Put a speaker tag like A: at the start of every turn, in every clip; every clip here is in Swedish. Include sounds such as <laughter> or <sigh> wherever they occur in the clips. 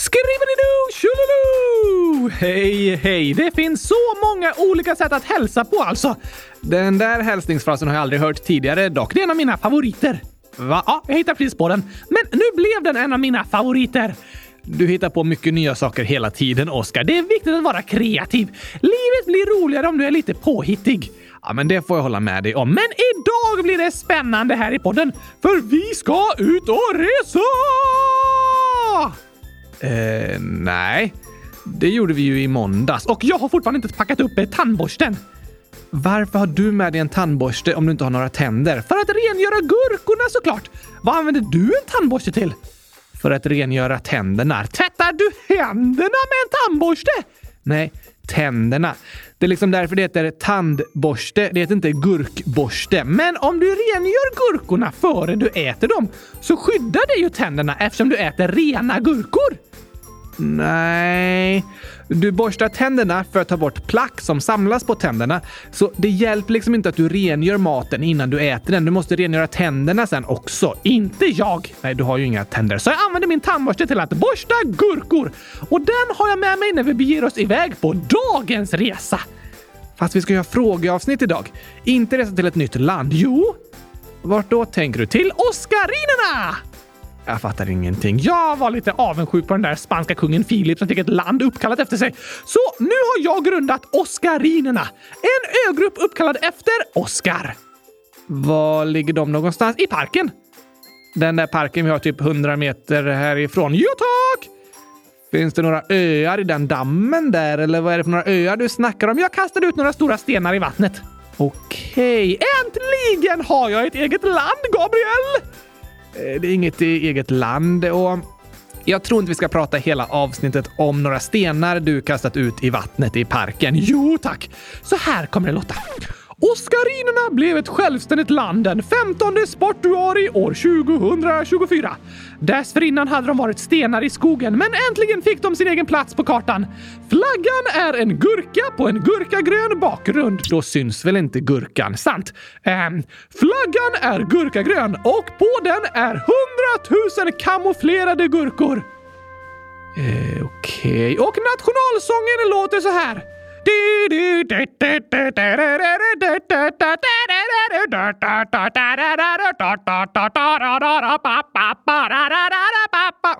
A: Skrivelidu tjolilu! Hej, hej! Det finns så många olika sätt att hälsa på alltså. Den där hälsningsfrasen har jag aldrig hört tidigare, dock det är en av mina favoriter. Va? Ja, jag hittar precis på den. Men nu blev den en av mina favoriter. Du hittar på mycket nya saker hela tiden, Oskar. Det är viktigt att vara kreativ. Livet blir roligare om du är lite påhittig. Ja, men det får jag hålla med dig om. Men idag blir det spännande här i podden, för vi ska ut och resa! Eh, nej. Det gjorde vi ju i måndags och jag har fortfarande inte packat upp eh, tandborsten. Varför har du med dig en tandborste om du inte har några tänder? För att rengöra gurkorna såklart! Vad använder du en tandborste till? För att rengöra tänderna. Tvättar du händerna med en tandborste? Nej, tänderna. Det är liksom därför det heter tandborste. Det heter inte gurkborste. Men om du rengör gurkorna före du äter dem så skyddar det ju tänderna eftersom du äter rena gurkor. Nej, du borstar tänderna för att ta bort plack som samlas på tänderna. Så det hjälper liksom inte att du rengör maten innan du äter den. Du måste rengöra tänderna sen också. Inte jag! Nej, du har ju inga tänder. Så jag använder min tandborste till att borsta gurkor. Och den har jag med mig när vi beger oss iväg på dagens resa. Fast vi ska göra frågeavsnitt idag. Inte resa till ett nytt land. Jo, vart då tänker du? Till Oscarinerna! Jag fattar ingenting. Jag var lite avundsjuk på den där spanska kungen Filip som fick ett land uppkallat efter sig. Så nu har jag grundat Oscarinerna. En ögrupp uppkallad efter Oscar. Var ligger de någonstans? I parken. Den där parken vi har typ 100 meter härifrån. Jo tack! Finns det några öar i den dammen där eller vad är det för några öar du snackar om? Jag kastade ut några stora stenar i vattnet. Okej, äntligen har jag ett eget land, Gabriel! Eh, det är inget i eget land och jag tror inte vi ska prata hela avsnittet om några stenar du kastat ut i vattnet i parken. Jo tack! Så här kommer det låta. Oskarinerna blev ett självständigt land den 15 sportuari år 2024. Dessförinnan hade de varit stenar i skogen, men äntligen fick de sin egen plats på kartan. Flaggan är en gurka på en gurkagrön bakgrund. Då syns väl inte gurkan, sant? Ähm, flaggan är gurkagrön och på den är hundratusen kamouflerade gurkor. Eh, Okej, okay. och nationalsången låter så här.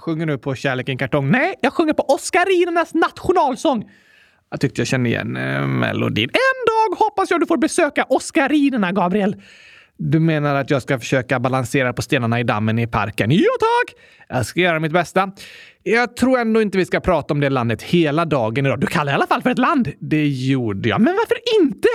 A: Sjunger du på Kärleken kartong? Nej, jag sjunger på Oscarinernas nationalsång. Jag tyckte jag kände igen eh, melodin. En dag hoppas jag du får besöka Oscarinerna, Gabriel. Du menar att jag ska försöka balansera på stenarna i dammen i parken? Ja, tack! Jag ska göra mitt bästa. Jag tror ändå inte vi ska prata om det landet hela dagen idag. Du kallar det i alla fall för ett land. Det gjorde jag. Men varför inte?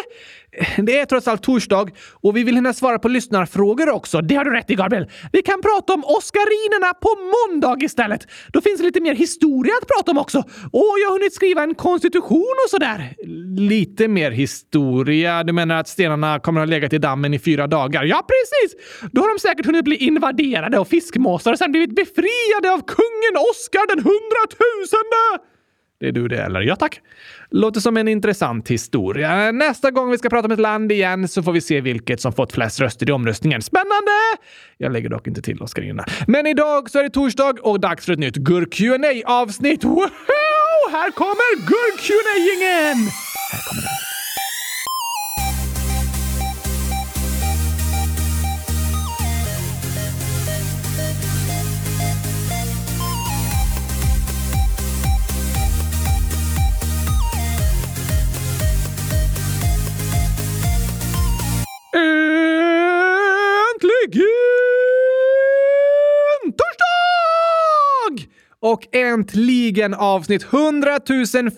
A: Det är trots allt torsdag och vi vill hinna svara på lyssnarfrågor också. Det har du rätt i, Gabriel. Vi kan prata om Oscarinerna på måndag istället. Då finns det lite mer historia att prata om också. Och jag har hunnit skriva en konstitution och sådär. Lite mer historia? Du menar att stenarna kommer att ha legat i dammen i fyra dagar? Ja, precis! Då har de säkert hunnit bli invaderade av fiskmåsar och sen blivit befriade av kungen Oscar den hundratusende! Det är du det, eller? Ja, tack. Låter som en intressant historia. Nästa gång vi ska prata om ett land igen så får vi se vilket som fått flest röster i omröstningen. Spännande! Jag lägger dock inte till Oscarina. Men idag så är det torsdag och dags för ett nytt gurk qa avsnitt Wow! Här kommer gurk qa ingen Här kommer den. Äntligen! Torsdag! och äntligen avsnitt 100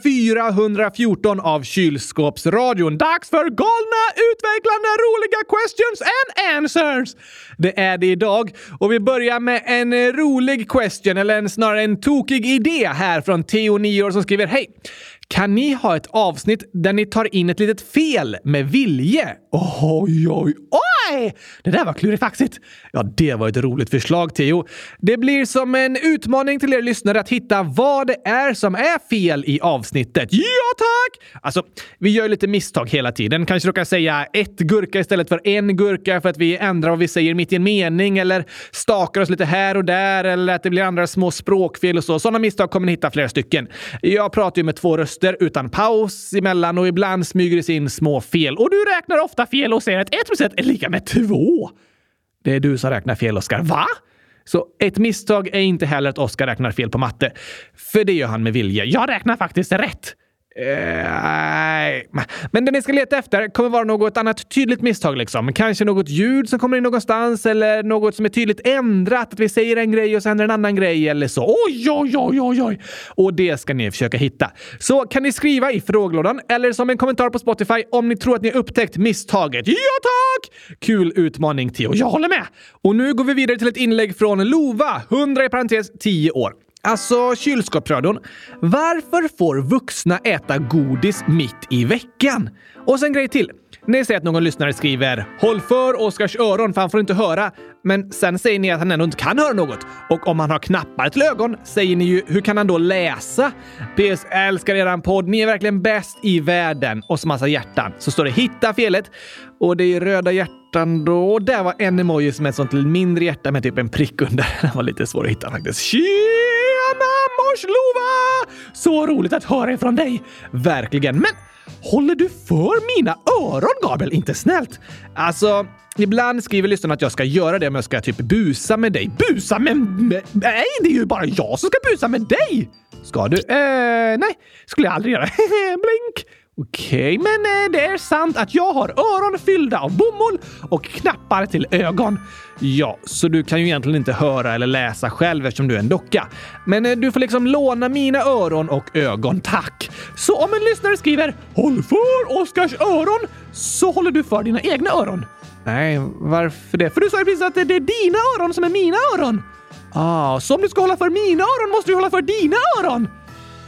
A: 414 av Kylskåpsradion. Dags för galna, utvecklande, roliga questions and answers! Det är det idag och vi börjar med en rolig question, eller en, snarare en tokig idé här från Theo, 9 år, som skriver Hej! Kan ni ha ett avsnitt där ni tar in ett litet fel med vilje? Oj, oj, oj! Nej, Det där var klurifaxigt. Ja, det var ett roligt förslag, Theo. Det blir som en utmaning till er lyssnare att hitta vad det är som är fel i avsnittet. Ja, tack! Alltså, vi gör lite misstag hela tiden. Kanske råkar säga ett gurka istället för en gurka för att vi ändrar vad vi säger mitt i en mening eller stakar oss lite här och där eller att det blir andra små språkfel och så. Sådana misstag kommer ni hitta flera stycken. Jag pratar ju med två röster utan paus emellan och ibland smyger det sig in små fel. Och du räknar ofta fel och säger att ett plus 1 är lika med två! Det är du som räknar fel, Oskar. Va? Så ett misstag är inte heller att Oskar räknar fel på matte. För det gör han med vilje. Jag räknar faktiskt rätt. Eh, nej. Men det ni ska leta efter kommer vara något annat tydligt misstag. Liksom. Kanske något ljud som kommer in någonstans eller något som är tydligt ändrat. Att vi säger en grej och så händer en annan grej eller så. Oj, oj, oj, oj, oj! Och det ska ni försöka hitta. Så kan ni skriva i frågelådan eller som en kommentar på Spotify om ni tror att ni upptäckt misstaget. Ja, tack! Kul utmaning, Theo. Jag håller med! Och nu går vi vidare till ett inlägg från Lova, 100 i parentes 10 år. Alltså kylskåpsradion. Varför får vuxna äta godis mitt i veckan? Och sen grej till. Ni säger att någon lyssnare skriver “Håll för Oskars öron för han får inte höra” men sen säger ni att han ändå inte kan höra något. Och om han har knappar till ögon säger ni ju “Hur kan han då läsa?” PS älskar eran podd. Ni är verkligen bäst i världen. Och så massa hjärtan. Så står det “Hitta felet” och det är röda hjärtan då. Och där var en emoji som är ett sånt mindre hjärta med typ en prick under. <laughs> Den var lite svår att hitta faktiskt. Lars Lova! Så roligt att höra ifrån dig. Verkligen. Men Håller du för mina öron, Gabriel? Inte snällt. Alltså, ibland skriver lyssnarna att jag ska göra det om jag ska typ busa med dig. Busa med mig? Nej, det är ju bara jag som ska busa med dig! Ska du? Eh, nej, skulle jag aldrig göra. <laughs> Blink! Okej, okay, men eh, det är sant att jag har öron fyllda av bomull och knappar till ögon. Ja, så du kan ju egentligen inte höra eller läsa själv eftersom du är en docka. Men eh, du får liksom låna mina öron och ögon, tack! Så om en lyssnare skriver “Håll för Oskars öron” så håller du för dina egna öron. Nej, varför det? För du sa ju precis att det är dina öron som är mina öron. Ah, så om du ska hålla för mina öron måste du hålla för dina öron!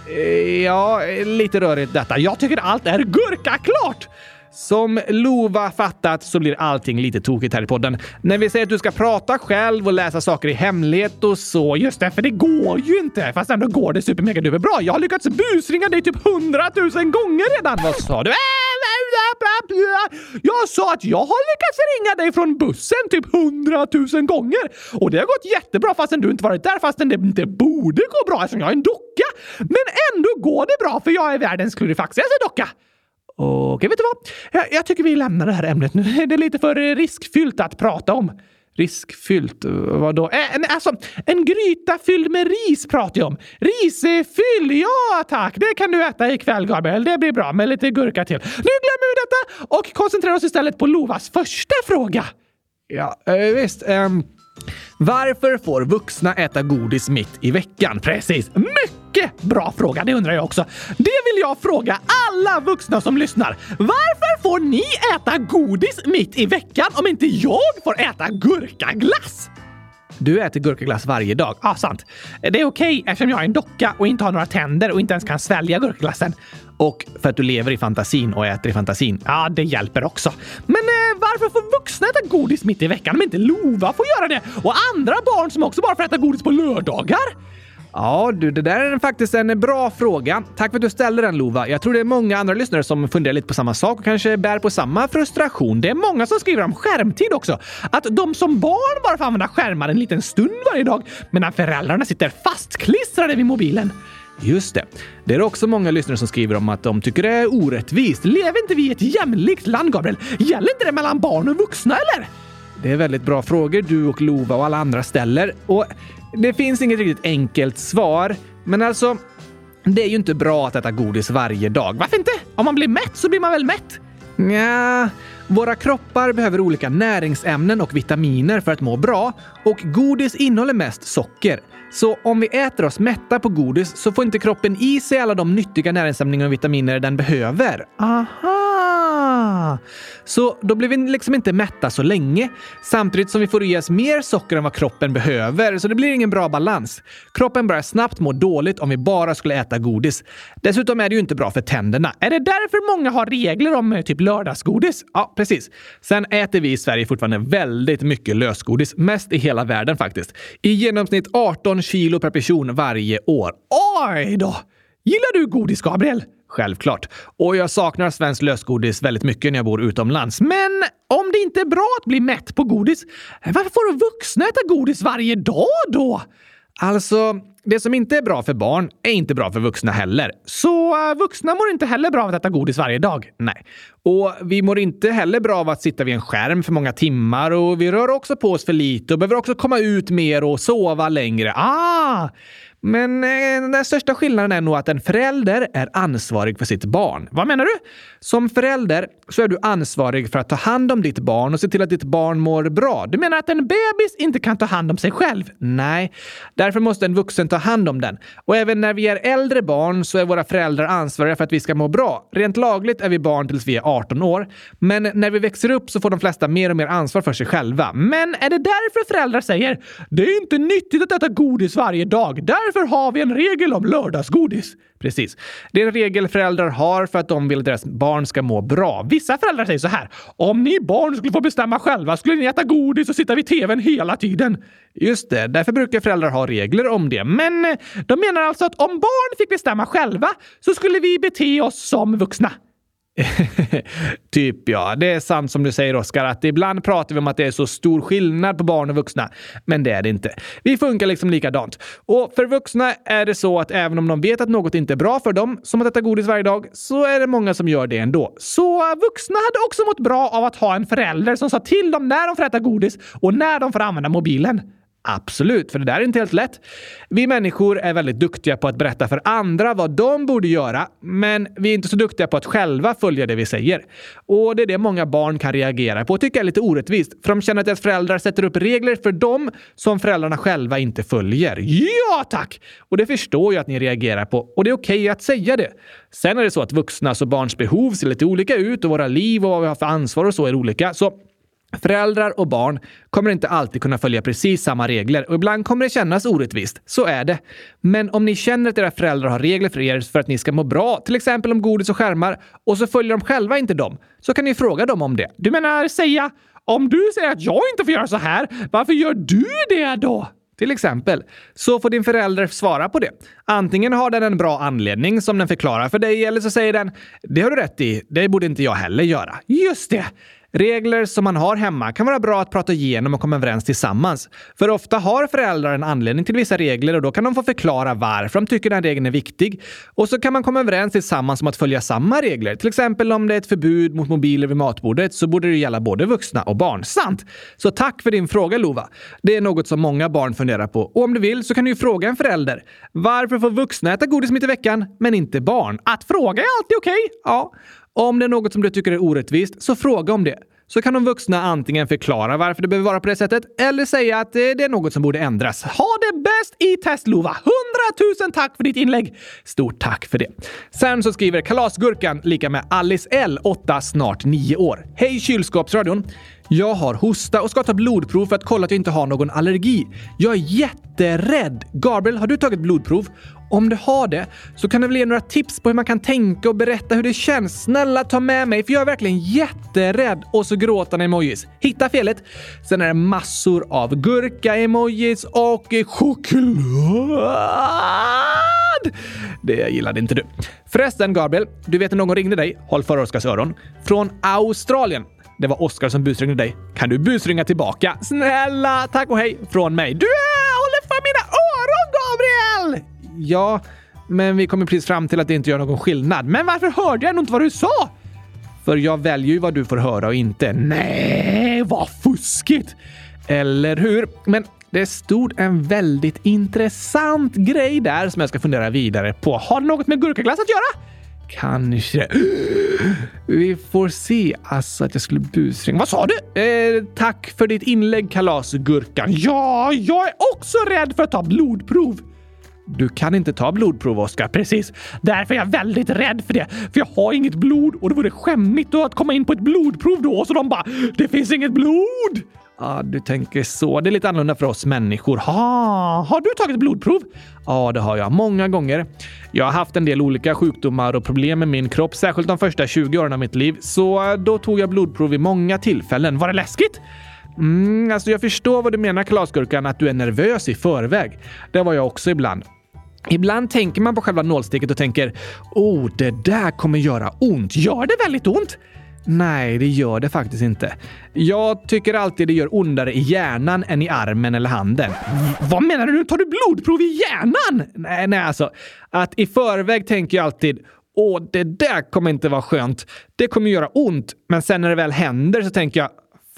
A: Eh, ja, lite rörigt detta. Jag tycker allt är gurkaklart! Som Lova fattat så blir allting lite tokigt här i podden. När vi säger att du ska prata själv och läsa saker i hemlighet och så. Just det, för det går ju inte. Fast ändå går det supermega bra. Jag har lyckats busringa dig typ hundratusen gånger redan. Vad sa du? Jag sa att jag har lyckats ringa dig från bussen typ hundratusen gånger och det har gått jättebra fastän du inte varit där fastän det inte borde gå bra eftersom jag är en docka. Men ändå går det bra för jag är världens klurifaxigaste docka. Okej, vet du vad? Jag, jag, tycker vi lämnar det här ämnet nu. Det är lite för riskfyllt att prata om. Riskfyllt? Vadå? Eh, en, alltså, en gryta fylld med ris pratar jag om. Risfyll! Ja tack! Det kan du äta ikväll, Gabriel. Det blir bra med lite gurka till. Nu glömmer vi detta och koncentrerar oss istället på Lovas första fråga. Ja, eh, visst. Um, varför får vuxna äta godis mitt i veckan? Precis. Mycket bra fråga, det undrar jag också. Det vill jag fråga alla vuxna som lyssnar. Varför får ni äta godis mitt i veckan om inte jag får äta gurkaglass? Du äter gurkaglass varje dag. Ja, ah, sant. Det är okej okay, eftersom jag är en docka och inte har några tänder och inte ens kan svälja gurkaglassen. Och för att du lever i fantasin och äter i fantasin. Ja, det hjälper också. Men eh, varför får vuxna äta godis mitt i veckan om inte Lova får göra det? Och andra barn som också bara får äta godis på lördagar? Ja, du, det där är faktiskt en bra fråga. Tack för att du ställde den Lova. Jag tror det är många andra lyssnare som funderar lite på samma sak och kanske bär på samma frustration. Det är många som skriver om skärmtid också. Att de som barn bara får använda skärmar en liten stund varje dag medan föräldrarna sitter fastklistrade vid mobilen. Just det. Det är också många lyssnare som skriver om att de tycker det är orättvist. Lever inte vi i ett jämlikt land, Gabriel? Gäller inte det mellan barn och vuxna, eller? Det är väldigt bra frågor du och Lova och alla andra ställer. Och det finns inget riktigt enkelt svar. Men alltså, det är ju inte bra att äta godis varje dag. Varför inte? Om man blir mätt så blir man väl mätt? Nja, våra kroppar behöver olika näringsämnen och vitaminer för att må bra och godis innehåller mest socker. Så om vi äter oss mätta på godis så får inte kroppen i sig alla de nyttiga näringsämnen och vitaminer den behöver. Aha! Ah! Så då blir vi liksom inte mätta så länge, samtidigt som vi får i oss mer socker än vad kroppen behöver, så det blir ingen bra balans. Kroppen börjar snabbt må dåligt om vi bara skulle äta godis. Dessutom är det ju inte bra för tänderna. Är det därför många har regler om eh, typ lördagsgodis? Ja, precis. Sen äter vi i Sverige fortfarande väldigt mycket lösgodis, mest i hela världen faktiskt. I genomsnitt 18 kilo per person varje år. Oj då! Gillar du godis, Gabriel? Självklart. Och jag saknar svensk lösgodis väldigt mycket när jag bor utomlands. Men om det inte är bra att bli mätt på godis, varför får vuxna äta godis varje dag då? Alltså, det som inte är bra för barn är inte bra för vuxna heller. Så uh, vuxna mår inte heller bra av att äta godis varje dag. Nej. Och vi mår inte heller bra av att sitta vid en skärm för många timmar och vi rör också på oss för lite och behöver också komma ut mer och sova längre. Ah! Men eh, den största skillnaden är nog att en förälder är ansvarig för sitt barn. Vad menar du? Som förälder så är du ansvarig för att ta hand om ditt barn och se till att ditt barn mår bra. Du menar att en bebis inte kan ta hand om sig själv? Nej, därför måste en vuxen ta hand om den. Och även när vi är äldre barn så är våra föräldrar ansvariga för att vi ska må bra. Rent lagligt är vi barn tills vi är 18 år, men när vi växer upp så får de flesta mer och mer ansvar för sig själva. Men är det därför föräldrar säger “Det är inte nyttigt att äta godis varje dag, därför har vi en regel om lördagsgodis”? Precis. Det är en regel föräldrar har för att de vill att deras barn ska må bra. Vissa föräldrar säger så här. Om ni barn skulle få bestämma själva skulle ni äta godis och sitta vid tvn hela tiden. Just det, därför brukar föräldrar ha regler om det. Men eh, de menar alltså att om barn fick bestämma själva så skulle vi bete oss som vuxna. <laughs> typ ja. Det är sant som du säger Oskar, att ibland pratar vi om att det är så stor skillnad på barn och vuxna. Men det är det inte. Vi funkar liksom likadant. Och för vuxna är det så att även om de vet att något inte är bra för dem, som att äta godis varje dag, så är det många som gör det ändå. Så vuxna hade också mått bra av att ha en förälder som sa till dem när de får äta godis och när de får använda mobilen. Absolut, för det där är inte helt lätt. Vi människor är väldigt duktiga på att berätta för andra vad de borde göra, men vi är inte så duktiga på att själva följa det vi säger. Och det är det många barn kan reagera på och tycka är lite orättvist, för de känner att deras föräldrar sätter upp regler för dem som föräldrarna själva inte följer. Ja, tack! Och det förstår jag att ni reagerar på, och det är okej okay att säga det. Sen är det så att vuxnas och barns behov ser lite olika ut och våra liv och vad vi har för ansvar och så är olika. Så Föräldrar och barn kommer inte alltid kunna följa precis samma regler och ibland kommer det kännas orättvist. Så är det. Men om ni känner att era föräldrar har regler för er för att ni ska må bra, till exempel om godis och skärmar, och så följer de själva inte dem, så kan ni fråga dem om det. Du menar säga “Om du säger att jag inte får göra så här, varför gör du det då?” Till exempel. Så får din förälder svara på det. Antingen har den en bra anledning som den förklarar för dig eller så säger den “Det har du rätt i, det borde inte jag heller göra”. Just det! Regler som man har hemma kan vara bra att prata igenom och komma överens tillsammans. För ofta har föräldrar en anledning till vissa regler och då kan de få förklara varför de tycker den regeln är viktig. Och så kan man komma överens tillsammans om att följa samma regler. Till exempel om det är ett förbud mot mobiler vid matbordet så borde det gälla både vuxna och barn. Sant! Så tack för din fråga Lova. Det är något som många barn funderar på. Och om du vill så kan du ju fråga en förälder. Varför får vuxna äta godis mitt i veckan, men inte barn? Att fråga är alltid okej. Okay. Ja. Om det är något som du tycker är orättvist, så fråga om det. Så kan de vuxna antingen förklara varför det behöver vara på det sättet eller säga att eh, det är något som borde ändras. Ha det bäst i test Lova! Hundratusen tack för ditt inlägg! Stort tack för det. Sen så skriver Kalasgurkan lika med Alice L, 8, snart 9 år. Hej kylskåpsradion! Jag har hosta och ska ta blodprov för att kolla att jag inte har någon allergi. Jag är jätterädd! Gabriel, har du tagit blodprov? Om du har det så kan du väl ge några tips på hur man kan tänka och berätta hur det känns. Snälla ta med mig för jag är verkligen jätterädd. Och så gråtande emojis. Hitta felet. Sen är det massor av gurka-emojis och choklad. Det gillade inte du. Förresten Gabriel, du vet när någon ringde dig, håll för Oskars öron, från Australien. Det var Oskar som busringde dig. Kan du busringa tillbaka? Snälla, tack och hej från mig. Du håller för mina öron, Gabriel! Ja, men vi kommer precis fram till att det inte gör någon skillnad. Men varför hörde jag inte vad du sa? För jag väljer ju vad du får höra och inte. Nej, vad fuskigt! Eller hur? Men det stod en väldigt intressant grej där som jag ska fundera vidare på. Har det något med gurkaglass att göra? Kanske. <gasps> Vi får se. Alltså att jag skulle busringa. Vad sa du? Eh, tack för ditt inlägg kalasgurkan. Ja, jag är också rädd för att ta blodprov. Du kan inte ta blodprov, Oskar. Precis. Därför är jag väldigt rädd för det. För jag har inget blod och det vore skämmigt att komma in på ett blodprov då. Så de bara “Det finns inget blod!” Ah, du tänker så. Det är lite annorlunda för oss människor. Ha, har du tagit blodprov? Ja, det har jag. Många gånger. Jag har haft en del olika sjukdomar och problem med min kropp, särskilt de första 20 åren av mitt liv. Så då tog jag blodprov vid många tillfällen. Var det läskigt? Mm, alltså jag förstår vad du menar kalasgurkan, att du är nervös i förväg. Det var jag också ibland. Ibland tänker man på själva nålsticket och tänker “Oh, det där kommer göra ont”. Gör det väldigt ont? Nej, det gör det faktiskt inte. Jag tycker alltid det gör ondare i hjärnan än i armen eller handen. V vad menar du? Tar du blodprov i hjärnan? Nej, nej alltså. Att i förväg tänker jag alltid Åh, det där kommer inte vara skönt. Det kommer göra ont. Men sen när det väl händer så tänker jag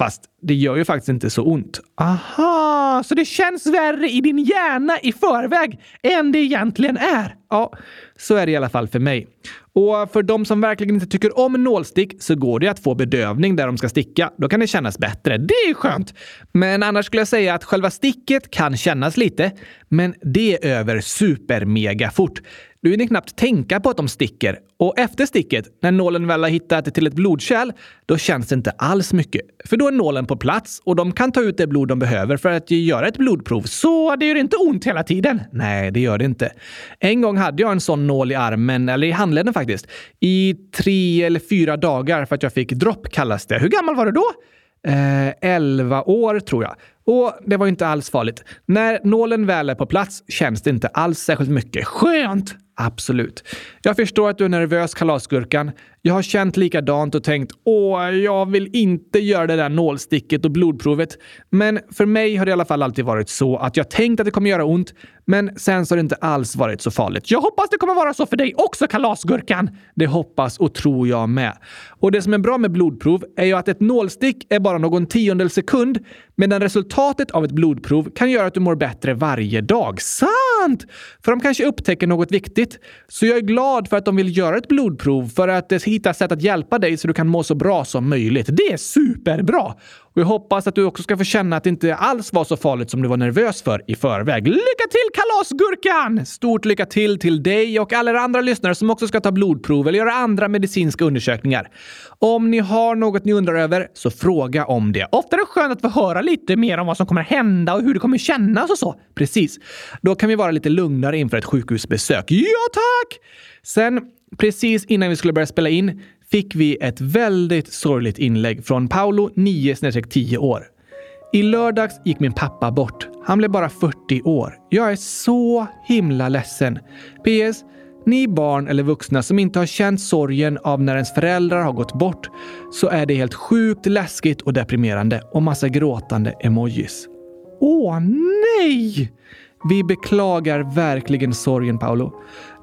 A: Fast det gör ju faktiskt inte så ont. Aha, så det känns värre i din hjärna i förväg än det egentligen är? Ja, så är det i alla fall för mig. Och för de som verkligen inte tycker om nålstick så går det att få bedövning där de ska sticka. Då kan det kännas bättre. Det är skönt! Men annars skulle jag säga att själva sticket kan kännas lite, men det är över supermega fort. Du hinner knappt tänka på att de sticker. Och efter sticket, när nålen väl har hittat till ett blodkärl, då känns det inte alls mycket. För då är nålen på plats och de kan ta ut det blod de behöver för att göra ett blodprov. Så det gör inte ont hela tiden. Nej, det gör det inte. En gång hade jag en sån nål i armen, eller i handleden faktiskt, i tre eller fyra dagar för att jag fick dropp kallas det. Hur gammal var du då? Eh, 11 år tror jag. Och det var ju inte alls farligt. När nålen väl är på plats känns det inte alls särskilt mycket. Skönt! Absolut. Jag förstår att du är nervös, kalasgurkan. Jag har känt likadant och tänkt åh, jag vill inte göra det där nålsticket och blodprovet. Men för mig har det i alla fall alltid varit så att jag tänkt att det kommer göra ont, men sen så har det inte alls varit så farligt. Jag hoppas det kommer vara så för dig också, kalasgurkan! Det hoppas och tror jag med. Och det som är bra med blodprov är ju att ett nålstick är bara någon tiondel sekund, medan resultatet Resultatet av ett blodprov kan göra att du mår bättre varje dag. Sant! För de kanske upptäcker något viktigt. Så jag är glad för att de vill göra ett blodprov för att eh, hitta sätt att hjälpa dig så du kan må så bra som möjligt. Det är superbra! Och jag hoppas att du också ska få känna att det inte alls var så farligt som du var nervös för i förväg. Lycka till kalasgurkan! Stort lycka till till dig och alla andra lyssnare som också ska ta blodprov eller göra andra medicinska undersökningar. Om ni har något ni undrar över, så fråga om det. Ofta är det skönt att få höra lite mer om vad som kommer hända och hur det kommer kännas och så. Precis. Då kan vi vara lite lugnare inför ett sjukhusbesök. Ja, tack! Sen, precis innan vi skulle börja spela in, fick vi ett väldigt sorgligt inlägg från Paolo, 9-10 år. I lördags gick min pappa bort. Han blev bara 40 år. Jag är så himla ledsen. PS. Ni barn eller vuxna som inte har känt sorgen av när ens föräldrar har gått bort så är det helt sjukt läskigt och deprimerande och massa gråtande emojis. Åh nej! Vi beklagar verkligen sorgen, Paolo.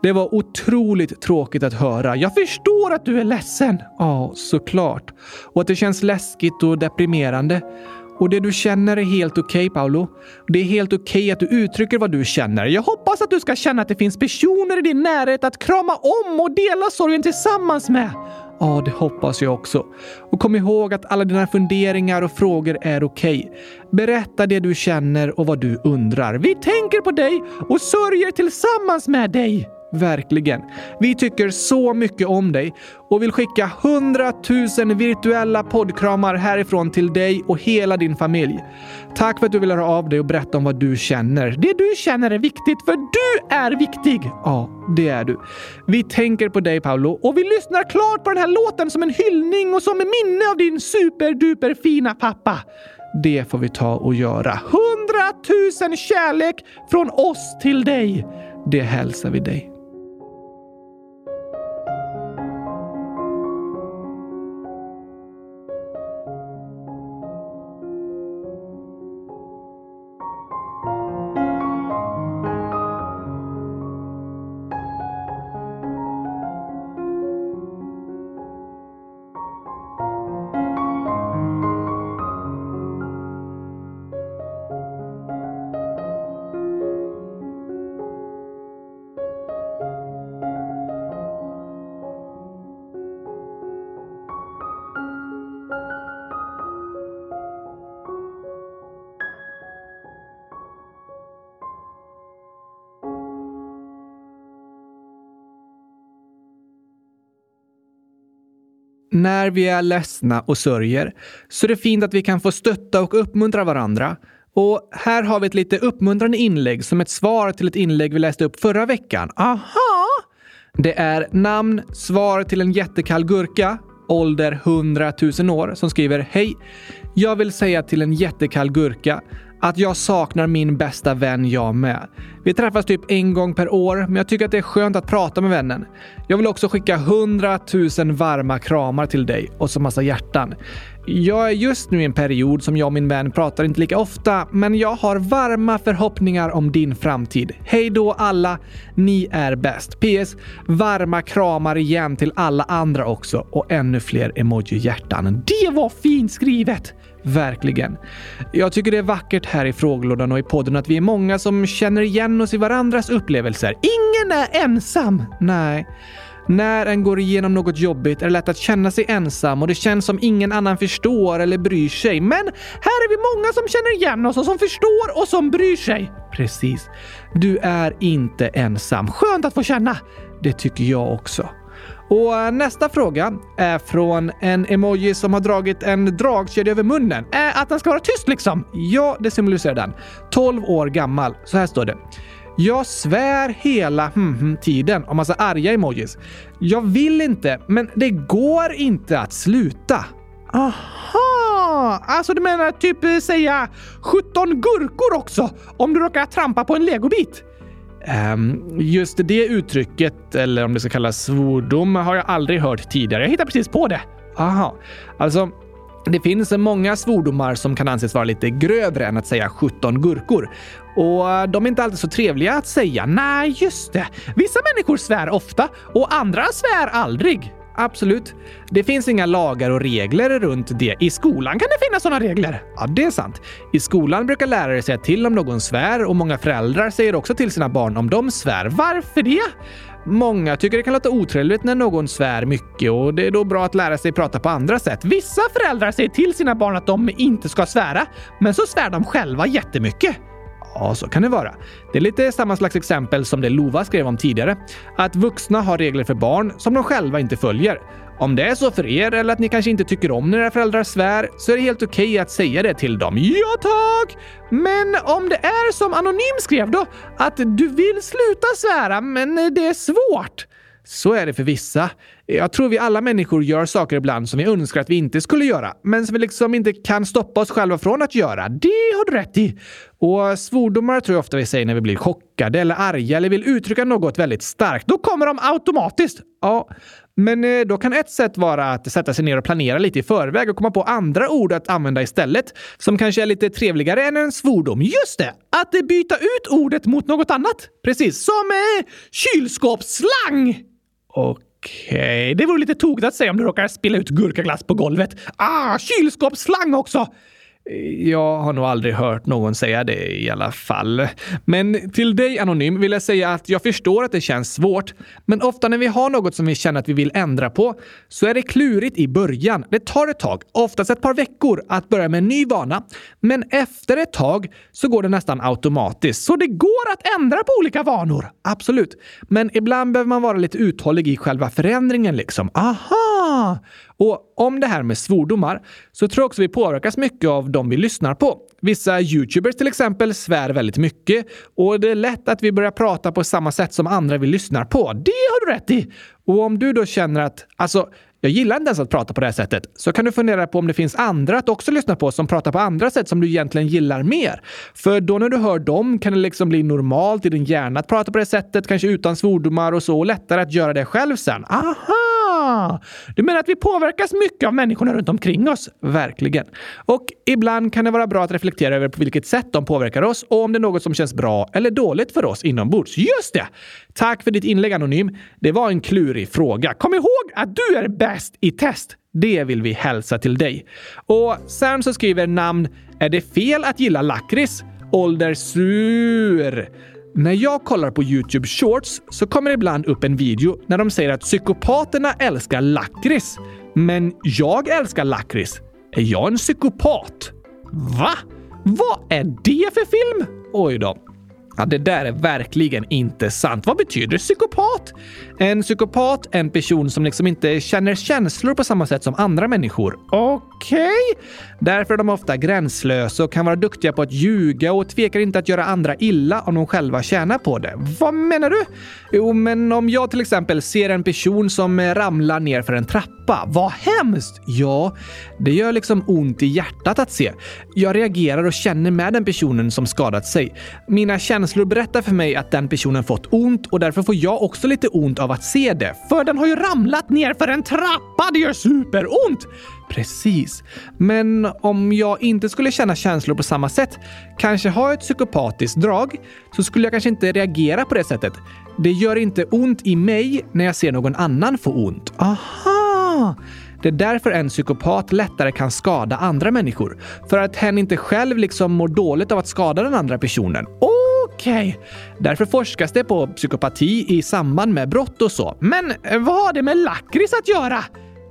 A: Det var otroligt tråkigt att höra. Jag förstår att du är ledsen. Ja, såklart. Och att det känns läskigt och deprimerande. Och det du känner är helt okej, okay, Paolo. Det är helt okej okay att du uttrycker vad du känner. Jag hoppas att du ska känna att det finns personer i din närhet att krama om och dela sorgen tillsammans med. Ja, det hoppas jag också. Och kom ihåg att alla dina funderingar och frågor är okej. Okay. Berätta det du känner och vad du undrar. Vi tänker på dig och sörjer tillsammans med dig. Verkligen. Vi tycker så mycket om dig och vill skicka 100 000 virtuella poddkramar härifrån till dig och hela din familj. Tack för att du vill höra av dig och berätta om vad du känner. Det du känner är viktigt, för du är viktig! Ja, det är du. Vi tänker på dig, Paolo, och vi lyssnar klart på den här låten som en hyllning och som en minne av din superduper fina pappa. Det får vi ta och göra. 100 000 kärlek från oss till dig. Det hälsar vi dig. När vi är ledsna och sörjer så det är fint att vi kan få stötta och uppmuntra varandra. Och här har vi ett lite uppmuntrande inlägg som ett svar till ett inlägg vi läste upp förra veckan. Aha! Det är namn, svar till en jättekall gurka, ålder 100 000 år, som skriver Hej! Jag vill säga till en jättekall gurka att jag saknar min bästa vän jag med. Vi träffas typ en gång per år, men jag tycker att det är skönt att prata med vännen. Jag vill också skicka 100 000 varma kramar till dig och så massa hjärtan. Jag är just nu i en period som jag och min vän pratar inte lika ofta, men jag har varma förhoppningar om din framtid. Hej då alla! Ni är bäst. PS. Varma kramar igen till alla andra också och ännu fler emoji-hjärtan. Det var fint skrivet! Verkligen. Jag tycker det är vackert här i frågelådan och i podden att vi är många som känner igen oss i varandras upplevelser. Ingen är ensam! Nej. När en går igenom något jobbigt är det lätt att känna sig ensam och det känns som ingen annan förstår eller bryr sig. Men här är vi många som känner igen oss och som förstår och som bryr sig. Precis. Du är inte ensam. Skönt att få känna. Det tycker jag också. Och eh, nästa fråga är från en emoji som har dragit en dragkedja över munnen. Äh, att den ska vara tyst liksom. Ja, det symboliserar den. 12 år gammal. Så här står det. Jag svär hela hm-hm tiden om massa arga emojis. Jag vill inte, men det går inte att sluta. Aha! Alltså du menar typ eh, säga 17 gurkor också om du råkar trampa på en legobit? Um, just det uttrycket, eller om det ska kallas svordom, har jag aldrig hört tidigare. Jag hittar precis på det. Aha. Alltså, det finns många svordomar som kan anses vara lite grövre än att säga 17 gurkor. Och de är inte alltid så trevliga att säga. Nej, just det. Vissa människor svär ofta och andra svär aldrig. Absolut. Det finns inga lagar och regler runt det. I skolan kan det finnas sådana regler. Ja, det är sant. I skolan brukar lärare säga till om någon svär och många föräldrar säger också till sina barn om de svär. Varför det? Många tycker det kan låta otrevligt när någon svär mycket och det är då bra att lära sig prata på andra sätt. Vissa föräldrar säger till sina barn att de inte ska svära, men så svär de själva jättemycket. Ja, så kan det vara. Det är lite samma slags exempel som det Lova skrev om tidigare. Att vuxna har regler för barn som de själva inte följer. Om det är så för er eller att ni kanske inte tycker om när era föräldrar svär så är det helt okej okay att säga det till dem. Ja tack! Men om det är som Anonym skrev då, att du vill sluta svära men det är svårt. Så är det för vissa. Jag tror vi alla människor gör saker ibland som vi önskar att vi inte skulle göra, men som vi liksom inte kan stoppa oss själva från att göra. Det har du rätt i. Och svordomar tror jag ofta vi säger när vi blir chockade eller arga eller vill uttrycka något väldigt starkt. Då kommer de automatiskt. Ja, men eh, då kan ett sätt vara att sätta sig ner och planera lite i förväg och komma på andra ord att använda istället, som kanske är lite trevligare än en svordom. Just det! Att byta ut ordet mot något annat. Precis, som eh, kylskåpsslang! Okej, okay. det vore lite tokigt att säga om du råkar spilla ut gurkaglass på golvet. Ah, kylskåpsslang också! Jag har nog aldrig hört någon säga det i alla fall. Men till dig Anonym vill jag säga att jag förstår att det känns svårt. Men ofta när vi har något som vi känner att vi vill ändra på så är det klurigt i början. Det tar ett tag, oftast ett par veckor, att börja med en ny vana. Men efter ett tag så går det nästan automatiskt. Så det går att ändra på olika vanor. Absolut. Men ibland behöver man vara lite uthållig i själva förändringen liksom. Aha! Ah, och om det här med svordomar så tror jag också vi påverkas mycket av de vi lyssnar på. Vissa YouTubers till exempel svär väldigt mycket och det är lätt att vi börjar prata på samma sätt som andra vi lyssnar på. Det har du rätt i! Och om du då känner att alltså, jag gillar inte ens att prata på det här sättet, så kan du fundera på om det finns andra att också lyssna på som pratar på andra sätt som du egentligen gillar mer. För då när du hör dem kan det liksom bli normalt i din hjärna att prata på det sättet, kanske utan svordomar och så, och lättare att göra det själv sen. Aha! Du menar att vi påverkas mycket av människorna runt omkring oss? Verkligen. Och ibland kan det vara bra att reflektera över på vilket sätt de påverkar oss och om det är något som känns bra eller dåligt för oss inombords. Just det! Tack för ditt inlägg Anonym. Det var en klurig fråga. Kom ihåg att du är bäst i test. Det vill vi hälsa till dig. Och sen så skriver namn Är det fel att gilla lakrits? Ålder sur. När jag kollar på Youtube Shorts så kommer det ibland upp en video när de säger att psykopaterna älskar lakrits. Men jag älskar lakrits. Är jag en psykopat? Va? Vad är det för film? Oj då. Ja, det där är verkligen inte sant. Vad betyder psykopat? En psykopat är en person som liksom inte känner känslor på samma sätt som andra människor. Okej? Okay. Därför är de ofta gränslösa och kan vara duktiga på att ljuga och tvekar inte att göra andra illa om de själva tjänar på det. Vad menar du? Jo, men om jag till exempel ser en person som ramlar ner för en trappa. Vad hemskt! Ja, det gör liksom ont i hjärtat att se. Jag reagerar och känner med den personen som skadat sig. Mina känslor Känslor berättar för mig att den personen fått ont och därför får jag också lite ont av att se det. För den har ju ramlat ner för en trappa! Det gör superont! Precis. Men om jag inte skulle känna känslor på samma sätt, kanske ha ett psykopatiskt drag, så skulle jag kanske inte reagera på det sättet. Det gör inte ont i mig när jag ser någon annan få ont. Aha! Det är därför en psykopat lättare kan skada andra människor. För att hen inte själv liksom mår dåligt av att skada den andra personen. Okej, okay. därför forskas det på psykopati i samband med brott och så. Men eh, vad har det med lakrits att göra?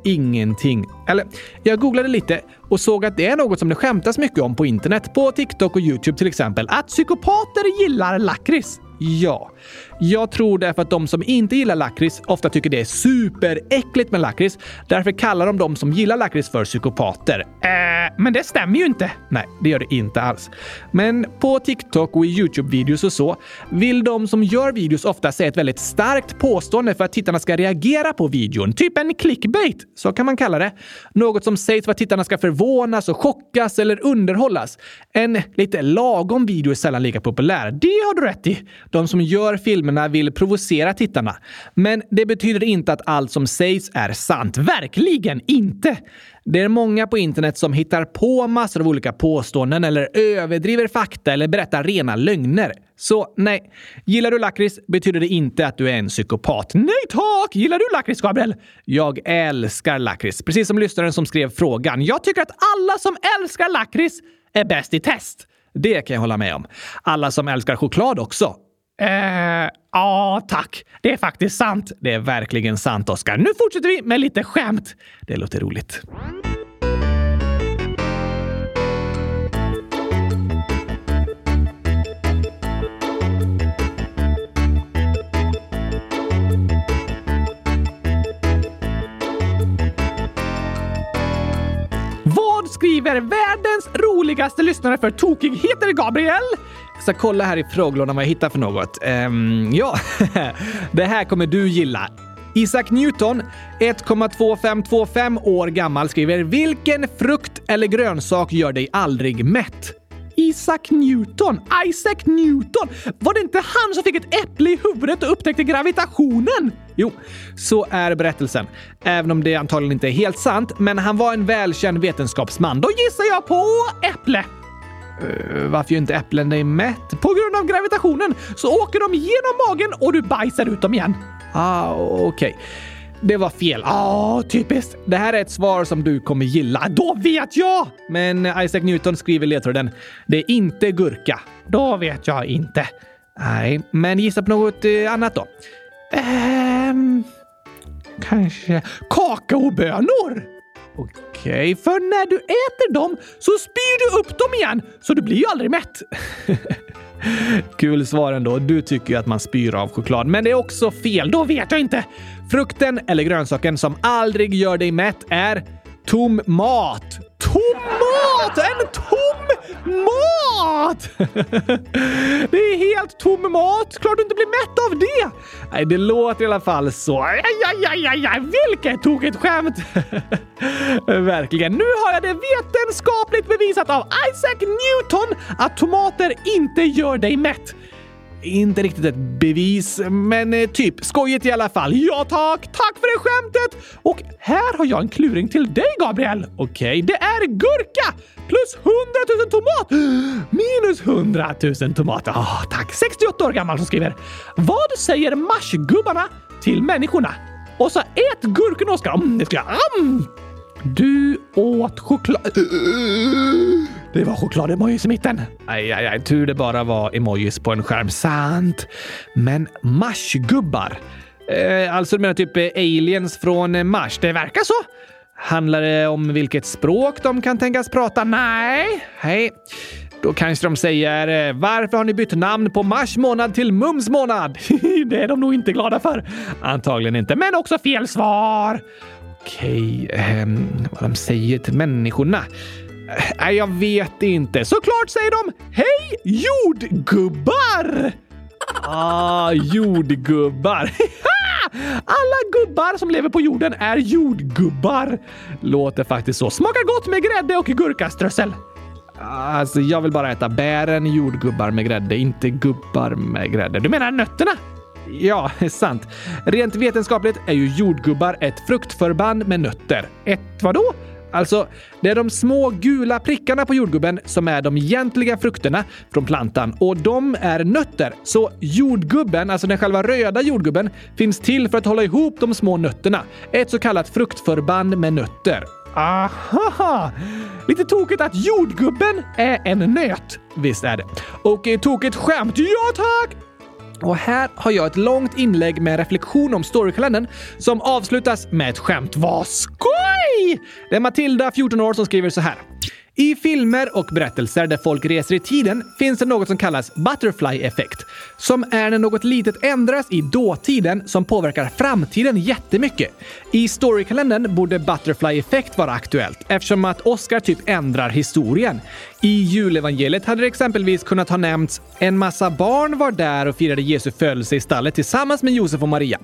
A: Ingenting. Eller, jag googlade lite och såg att det är något som det skämtas mycket om på internet, på TikTok och YouTube till exempel, att psykopater gillar lakrits. Ja, jag tror därför att de som inte gillar lakrits ofta tycker det är superäckligt med lakrits. Därför kallar de de som gillar lakrits för psykopater. Äh, men det stämmer ju inte. Nej, det gör det inte alls. Men på TikTok och i YouTube-videos och så vill de som gör videos ofta säga ett väldigt starkt påstående för att tittarna ska reagera på videon. Typ en clickbait, så kan man kalla det. Något som sägs för att tittarna ska förvånas och chockas eller underhållas. En lite lagom video är sällan lika populär. Det har du rätt i. De som gör filmerna vill provocera tittarna. Men det betyder inte att allt som sägs är sant. Verkligen inte! Det är många på internet som hittar på massor av olika påståenden eller överdriver fakta eller berättar rena lögner. Så nej, gillar du lakrits betyder det inte att du är en psykopat. Nej tack! Gillar du lakrits, Gabriel? Jag älskar lakrits. Precis som lyssnaren som skrev frågan. Jag tycker att alla som älskar lakrits är bäst i test. Det kan jag hålla med om. Alla som älskar choklad också. Eh, ja, tack. Det är faktiskt sant. Det är verkligen sant, Oskar. Nu fortsätter vi med lite skämt. Det låter roligt. Vad skriver världens roligaste lyssnare för tokigheter, Gabriel? Ska kolla här i frågelådan vad jag hittar för något. Um, ja, <laughs> det här kommer du gilla. Isaac Newton, 1,2525 år gammal, skriver “Vilken frukt eller grönsak gör dig aldrig mätt?” Isaac Newton! Isaac Newton! Var det inte han som fick ett äpple i huvudet och upptäckte gravitationen? Jo, så är berättelsen. Även om det antagligen inte är helt sant, men han var en välkänd vetenskapsman. Då gissar jag på äpple. Uh, varför gör inte äpplen dig mätt? På grund av gravitationen så åker de genom magen och du bajsar ut dem igen. Ah, okej. Okay. Det var fel. Ah, typiskt. Det här är ett svar som du kommer gilla. Då vet jag! Men Isaac Newton skriver ledtråden. Det är inte gurka. Då vet jag inte. Nej, men gissa på något eh, annat då. Ehm, kanske kakaobönor? Okej, okay, för när du äter dem så spyr du upp dem igen, så du blir ju aldrig mätt. <laughs> Kul svar ändå. Du tycker ju att man spyr av choklad, men det är också fel. Då vet jag inte. Frukten eller grönsaken som aldrig gör dig mätt är tom mat. Tomat! En tom mat! <laughs> det är helt tom mat. Klart du inte blir mätt av det. Nej, det låter i alla fall så. Ajajajajaj. Vilket tokigt skämt! <laughs> Verkligen. Nu har jag det vetenskapligt bevisat av Isaac Newton att tomater inte gör dig mätt. Inte riktigt ett bevis, men eh, typ skojigt i alla fall. Ja tack! Tack för det skämtet! Och här har jag en kluring till dig, Gabriel. Okej, okay, det är gurka plus 100 000 tomat <gasps> minus 100 000 tomat. Oh, tack! 68 år gammal som skriver. Vad säger marsgubbarna till människorna? Och så ät gurkorna, Oskar. Mm, det ska jag. Mm. Du åt choklad... Det var choklad-emojis i mitten. Aj, aj, aj. Tur det bara var emojis på en skärm. Sant. Men Marsgubbar? Eh, alltså du menar typ eh, aliens från eh, Mars? Det verkar så. Handlar det om vilket språk de kan tänkas prata? Nej. Hej. Då kanske de säger eh, “Varför har ni bytt namn på mars månad till mums månad?” <laughs> Det är de nog inte glada för. Antagligen inte, men också fel svar. Okej, eh, vad de säger till människorna. Nej, jag vet inte. Såklart säger de “Hej jordgubbar!” Ah, jordgubbar. <laughs> Alla gubbar som lever på jorden är jordgubbar. Låter faktiskt så. Smakar gott med grädde och gurkaströssel. Alltså, jag vill bara äta bären jordgubbar med grädde, inte gubbar med grädde. Du menar nötterna? Ja, <laughs> sant. Rent vetenskapligt är ju jordgubbar ett fruktförband med nötter. Ett vadå? Alltså, det är de små gula prickarna på jordgubben som är de egentliga frukterna från plantan och de är nötter. Så jordgubben, alltså den själva röda jordgubben, finns till för att hålla ihop de små nötterna. Ett så kallat fruktförband med nötter. Aha! Lite tokigt att jordgubben är en nöt. Visst är det. Och eh, tokigt skämt. Ja tack! Och här har jag ett långt inlägg med reflektion om Storykalendern som avslutas med ett skämt. Vad skoj! Det är Matilda, 14 år, som skriver så här. I filmer och berättelser där folk reser i tiden finns det något som kallas butterfly-effekt, som är när något litet ändras i dåtiden som påverkar framtiden jättemycket. I storykalendern borde butterfly-effekt vara aktuellt eftersom att Oscar typ ändrar historien. I julevangeliet hade det exempelvis kunnat ha nämnts en massa barn var där och firade Jesu födelse i stallet tillsammans med Josef och Maria.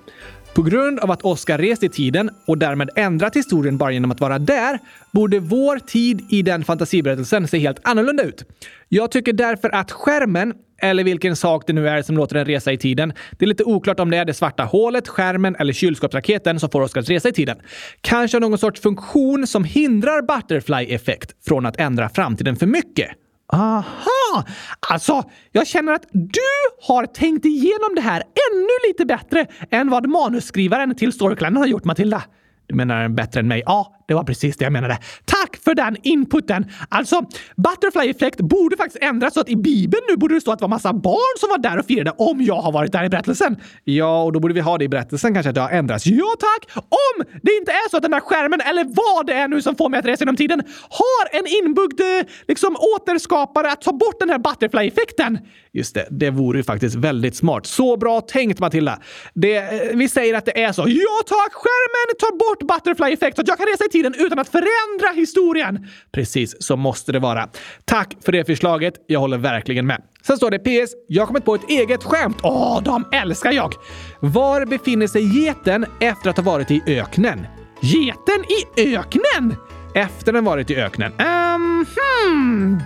A: På grund av att Oscar rest i tiden och därmed ändrat historien bara genom att vara där borde vår tid i den fantasiberättelsen se helt annorlunda ut. Jag tycker därför att skärmen, eller vilken sak det nu är som låter den resa i tiden. Det är lite oklart om det är det svarta hålet, skärmen eller kylskåpsraketen som får Oscar att resa i tiden. Kanske har någon sorts funktion som hindrar butterfly-effekt från att ändra framtiden för mycket. Aha! Alltså, jag känner att du har tänkt igenom det här ännu lite bättre än vad manusskrivaren till Storyclan har gjort, Matilda. Du menar bättre än mig? Ja, det var precis det jag menade. Tack för den inputen! Alltså, Butterfly Effect borde faktiskt ändras så att i Bibeln nu borde det stå att det var massa barn som var där och firade om jag har varit där i berättelsen. Ja, och då borde vi ha det i berättelsen kanske att det har ändrats. Ja, tack! Om det inte är så att den där skärmen, eller vad det är nu som får mig att resa genom tiden, har en inbyggd eh, liksom återskapare att ta bort den här Butterfly-effekten. Just det, det vore ju faktiskt väldigt smart. Så bra tänkt Matilda! Det, eh, vi säger att det är så. Ja tack! Skärmen tar bort Butterfly-effekt så att jag kan resa i tiden utan att förändra historien. Precis, så måste det vara. Tack för det förslaget. Jag håller verkligen med. Sen står det PS. Jag har kommit på ett eget skämt. Åh, de älskar jag! Var befinner sig geten efter att ha varit i öknen? Geten i öknen? Efter den varit i öknen? Um, hmm.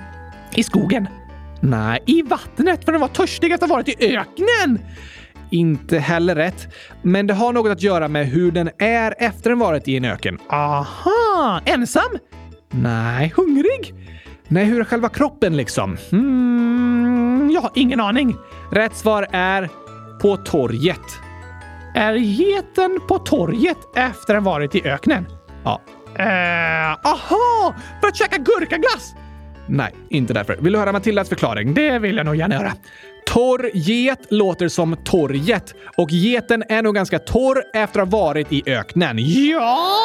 A: I skogen? Nej, i vattnet för den var törstig efter att ha varit i öknen. Inte heller rätt. Men det har något att göra med hur den är efter den varit i en öken. Aha! Ensam? Nej. Hungrig? Nej, hur är själva kroppen liksom? Hmm, jag har ingen aning. Rätt svar är på torget. Är geten på torget efter den varit i öknen? Ja. Uh, aha! För att käka gurkaglass? Nej, inte därför. Vill du höra Matildas förklaring? Det vill jag nog gärna höra. Torr get låter som torget och geten är nog ganska torr efter att ha varit i öknen. Ja!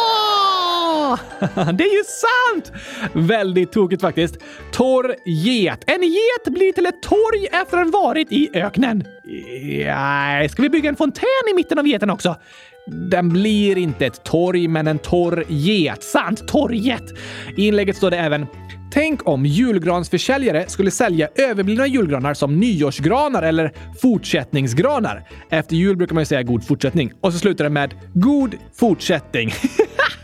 A: <laughs> Det är ju sant! Väldigt tokigt faktiskt. Torr get. En get blir till ett torg efter att ha varit i öknen. Nej, ska vi bygga en fontän i mitten av geten också? Den blir inte ett torg, men en torr get. Sant, torget. I inlägget står det även Tänk om julgransförsäljare skulle sälja överblivna julgranar som nyårsgranar eller fortsättningsgranar. Efter jul brukar man ju säga god fortsättning och så slutar det med god fortsättning.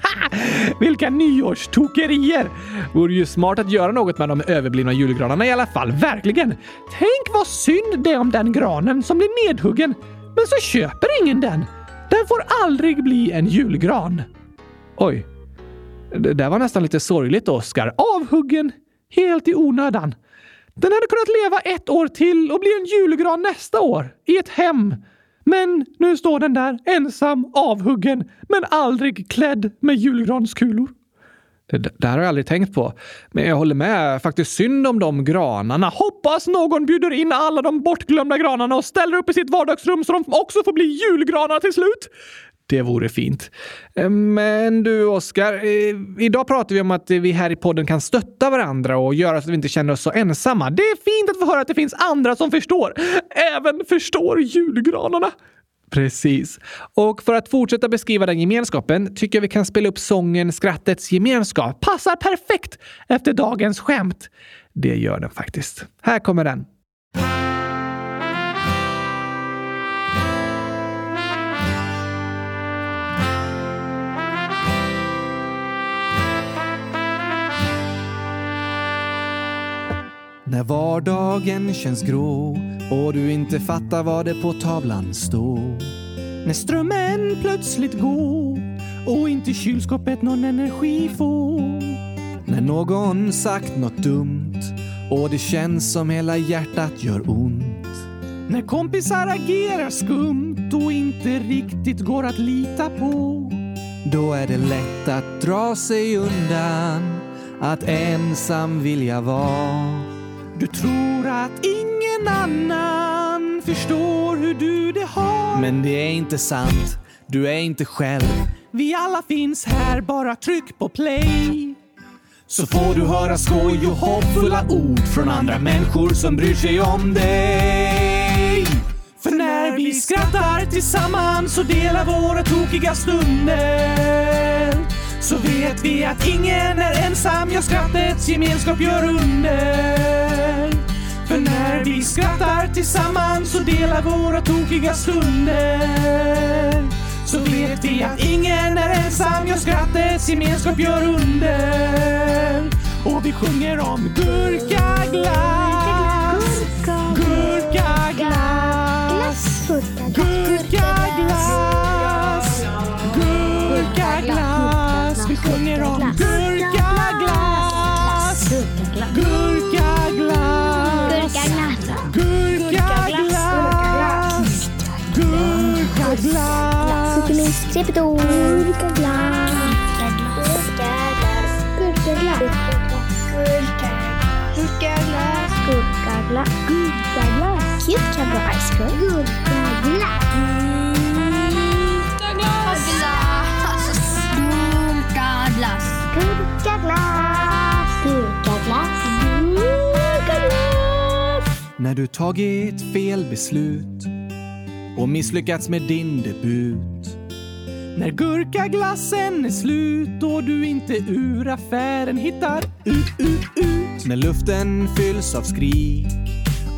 A: <laughs> Vilka nyårstokerier! Vore ju smart att göra något med de överblivna julgranarna i alla fall. Verkligen! Tänk vad synd det är om den granen som blir nedhuggen, men så köper ingen den. Den får aldrig bli en julgran. Oj, det där var nästan lite sorgligt, Oskar. Avhuggen helt i onödan. Den hade kunnat leva ett år till och bli en julgran nästa år i ett hem. Men nu står den där ensam, avhuggen, men aldrig klädd med julgranskulor. Det, där här har jag aldrig tänkt på. Men jag håller med. Faktiskt synd om de granarna. Hoppas någon bjuder in alla de bortglömda granarna och ställer upp i sitt vardagsrum så de också får bli julgranar till slut. Det vore fint. Eh, men du, Oskar. Eh, idag pratar vi om att vi här i podden kan stötta varandra och göra så att vi inte känner oss så ensamma. Det är fint att få höra att det finns andra som förstår. Även förstår julgranarna. Precis. Och för att fortsätta beskriva den gemenskapen tycker jag vi kan spela upp sången Skrattets gemenskap. Passar perfekt efter dagens skämt. Det gör den faktiskt. Här kommer den. När vardagen känns grå och du inte fattar vad det på tavlan står. När strömmen plötsligt går och inte kylskåpet någon energi får. När någon sagt något dumt och det känns som hela hjärtat gör ont. När kompisar agerar skumt och inte riktigt går att lita på. Då är det lätt att dra sig undan, att ensam vilja vara. Du tror att ingen annan förstår hur du det har. Men det är inte sant. Du är inte själv. Vi alla finns här, bara tryck på play. Så får du höra skoj och hoppfulla ord från andra människor som bryr sig om dig. För när vi skrattar tillsammans och delar våra tokiga stunder så vet vi att ingen är ensam, ja skrattets gemenskap gör under. För när vi skrattar tillsammans och delar våra tokiga stunder så vet vi att ingen är ensam, ja skrattets gemenskap gör under. Och vi sjunger om gurkaglass, om gurkaglass, gurkaglass, gurkaglass, gurkaglass.
B: Sukumis Tripto. Gurkaglass. Gurkaglass. Gurkaglass. Gurkaglass. Gurkaglass. Gurkaglass. Cucumber ice cream. Gurkaglass.
C: Gurkaglass.
B: Gurkaglass.
A: När du tagit fel beslut och misslyckats med din debut. När gurkaglassen är slut och du inte ur affären hittar ut, ut, ut. När luften fylls av skrik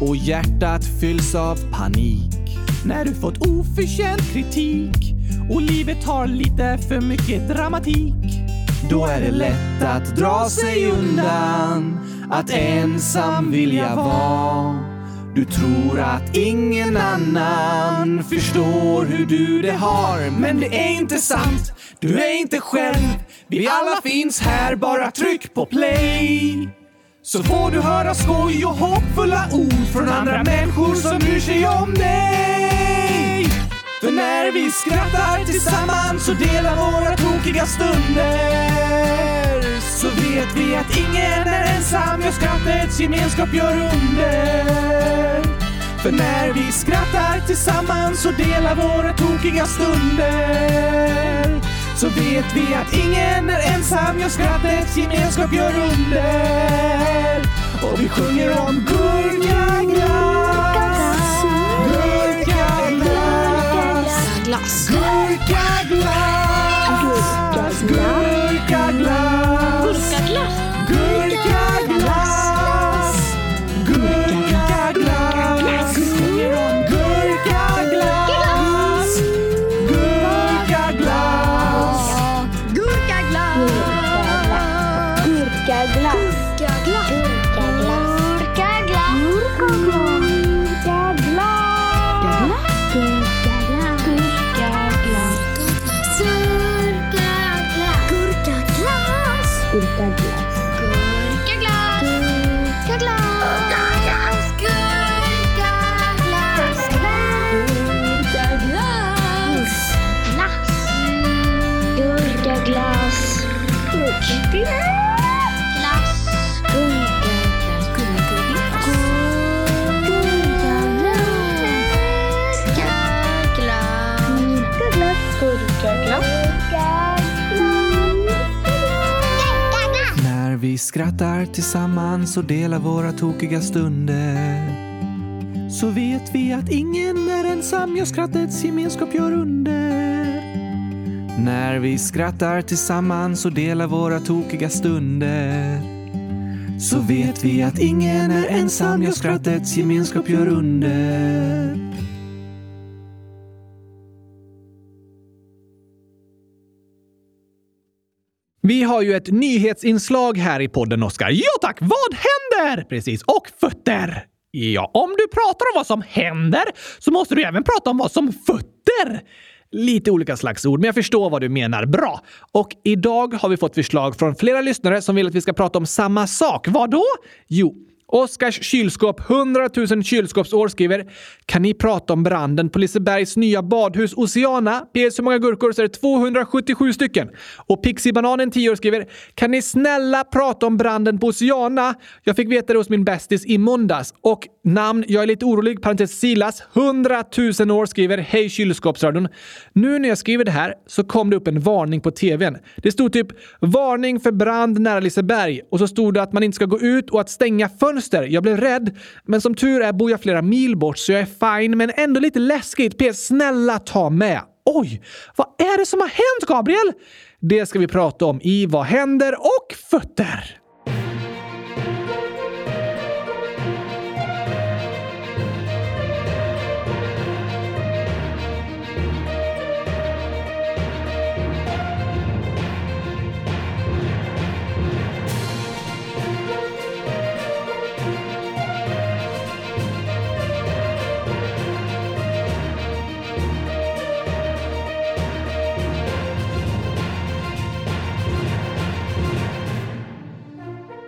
A: och hjärtat fylls av panik. När du fått oförtjänt kritik och livet har lite för mycket dramatik. Då är det lätt att dra sig undan, att ensam vilja vara. Du tror att ingen annan förstår hur du det har. Men det är inte sant, du är inte själv. Vi alla finns här, bara tryck på play. Så får du höra skoj och hoppfulla ord från andra människor som bryr sig om dig. För när vi skrattar tillsammans och delar våra tokiga stunder så vet vi att ingen är ensam, ja skrattets gemenskap gör under. För när vi skrattar tillsammans och delar våra tokiga stunder så vet vi att ingen är ensam, ja skrattets gemenskap gör under. Och vi sjunger om gurka, gurkaglass,
C: Glass.
A: gurkaglass, gurkaglass, skrattar tillsammans och delar våra tokiga stunder så vet vi att ingen är ensam, ja skrattets gemenskap gör under. När vi skrattar tillsammans och delar våra tokiga stunder så vet vi att ingen är ensam, ja skrattets gemenskap gör under. Vi har ju ett nyhetsinslag här i podden, Oskar. Ja tack! Vad händer? Precis. Och fötter. Ja, om du pratar om vad som händer så måste du även prata om vad som fötter. Lite olika slags ord, men jag förstår vad du menar. Bra! Och idag har vi fått förslag från flera lyssnare som vill att vi ska prata om samma sak. Vad då? Jo, Oskars kylskåp 100 000 kylskåpsår skriver “Kan ni prata om branden på Lisebergs nya badhus Oceana? PS hur många gurkor så är det 277 stycken.” Och Pixibananen10 år skriver “Kan ni snälla prata om branden på Oceana? Jag fick veta det hos min bästis i måndags.” Och namn “Jag är lite orolig” parentes Silas 100 000 år skriver “Hej kylskåpsradion. Nu när jag skriver det här så kom det upp en varning på tvn. Det stod typ “Varning för brand nära Liseberg” och så stod det att man inte ska gå ut och att stänga fönstret fönster. Jag blev rädd, men som tur är bor jag flera mil bort så jag är fine, men ändå lite läskigt. PS, snälla ta med. Oj, vad är det som har hänt, Gabriel? Det ska vi prata om i Vad händer och fötter.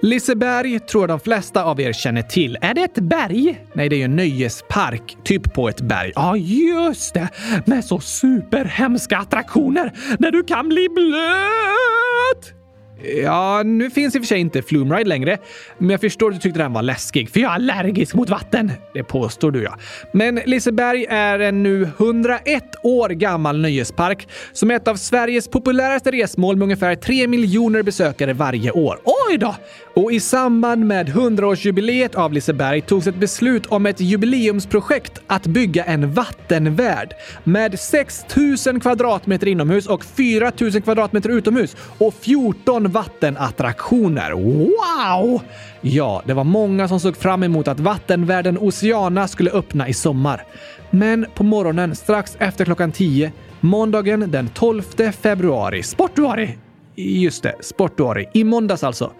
A: Liseberg tror jag de flesta av er känner till. Är det ett berg? Nej, det är ju en nöjespark. Typ på ett berg. Ja, just det! Med så superhemska attraktioner där du kan bli blöt! Ja, nu finns i och för sig inte Flumride längre, men jag förstår att du tyckte den var läskig, för jag är allergisk mot vatten. Det påstår du ja. Men Liseberg är en nu 101 år gammal nöjespark som är ett av Sveriges populäraste resmål med ungefär 3 miljoner besökare varje år. Oj då! Och i samband med 100-årsjubileet av Liseberg togs ett beslut om ett jubileumsprojekt att bygga en vattenvärld med 6 000 kvadratmeter inomhus och 4 000 kvadratmeter utomhus och 14 vattenattraktioner. Wow! Ja, det var många som såg fram emot att vattenvärlden Oceana skulle öppna i sommar. Men på morgonen strax efter klockan 10, måndagen den 12 februari, sportuari, just det, sportuari, i måndags alltså,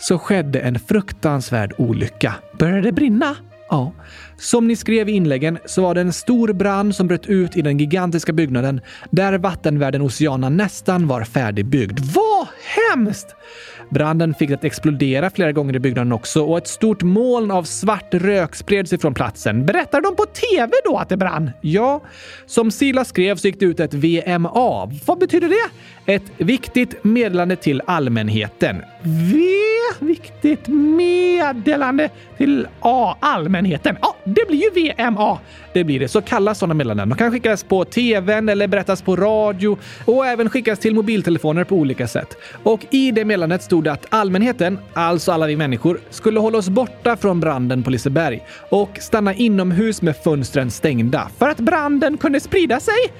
A: så skedde en fruktansvärd olycka. Började det brinna? Ja. Som ni skrev i inläggen så var det en stor brand som bröt ut i den gigantiska byggnaden där vattenvärlden Oceana nästan var färdigbyggd. Vad hemskt! Branden fick att explodera flera gånger i byggnaden också och ett stort moln av svart rök spreds ifrån platsen. Berättar de på TV då att det brann? Ja. Som Sila skrev så gick det ut ett VMA. Vad betyder det? Ett viktigt meddelande till allmänheten. V? Viktigt meddelande till A. Allmänheten. Ja, det blir ju VMA. Det blir det. Så kallas sådana meddelanden. De kan skickas på TVn eller berättas på radio och även skickas till mobiltelefoner på olika sätt. Och i det meddelandet stod det att allmänheten, alltså alla vi människor, skulle hålla oss borta från branden på Liseberg och stanna inomhus med fönstren stängda för att branden kunde sprida sig.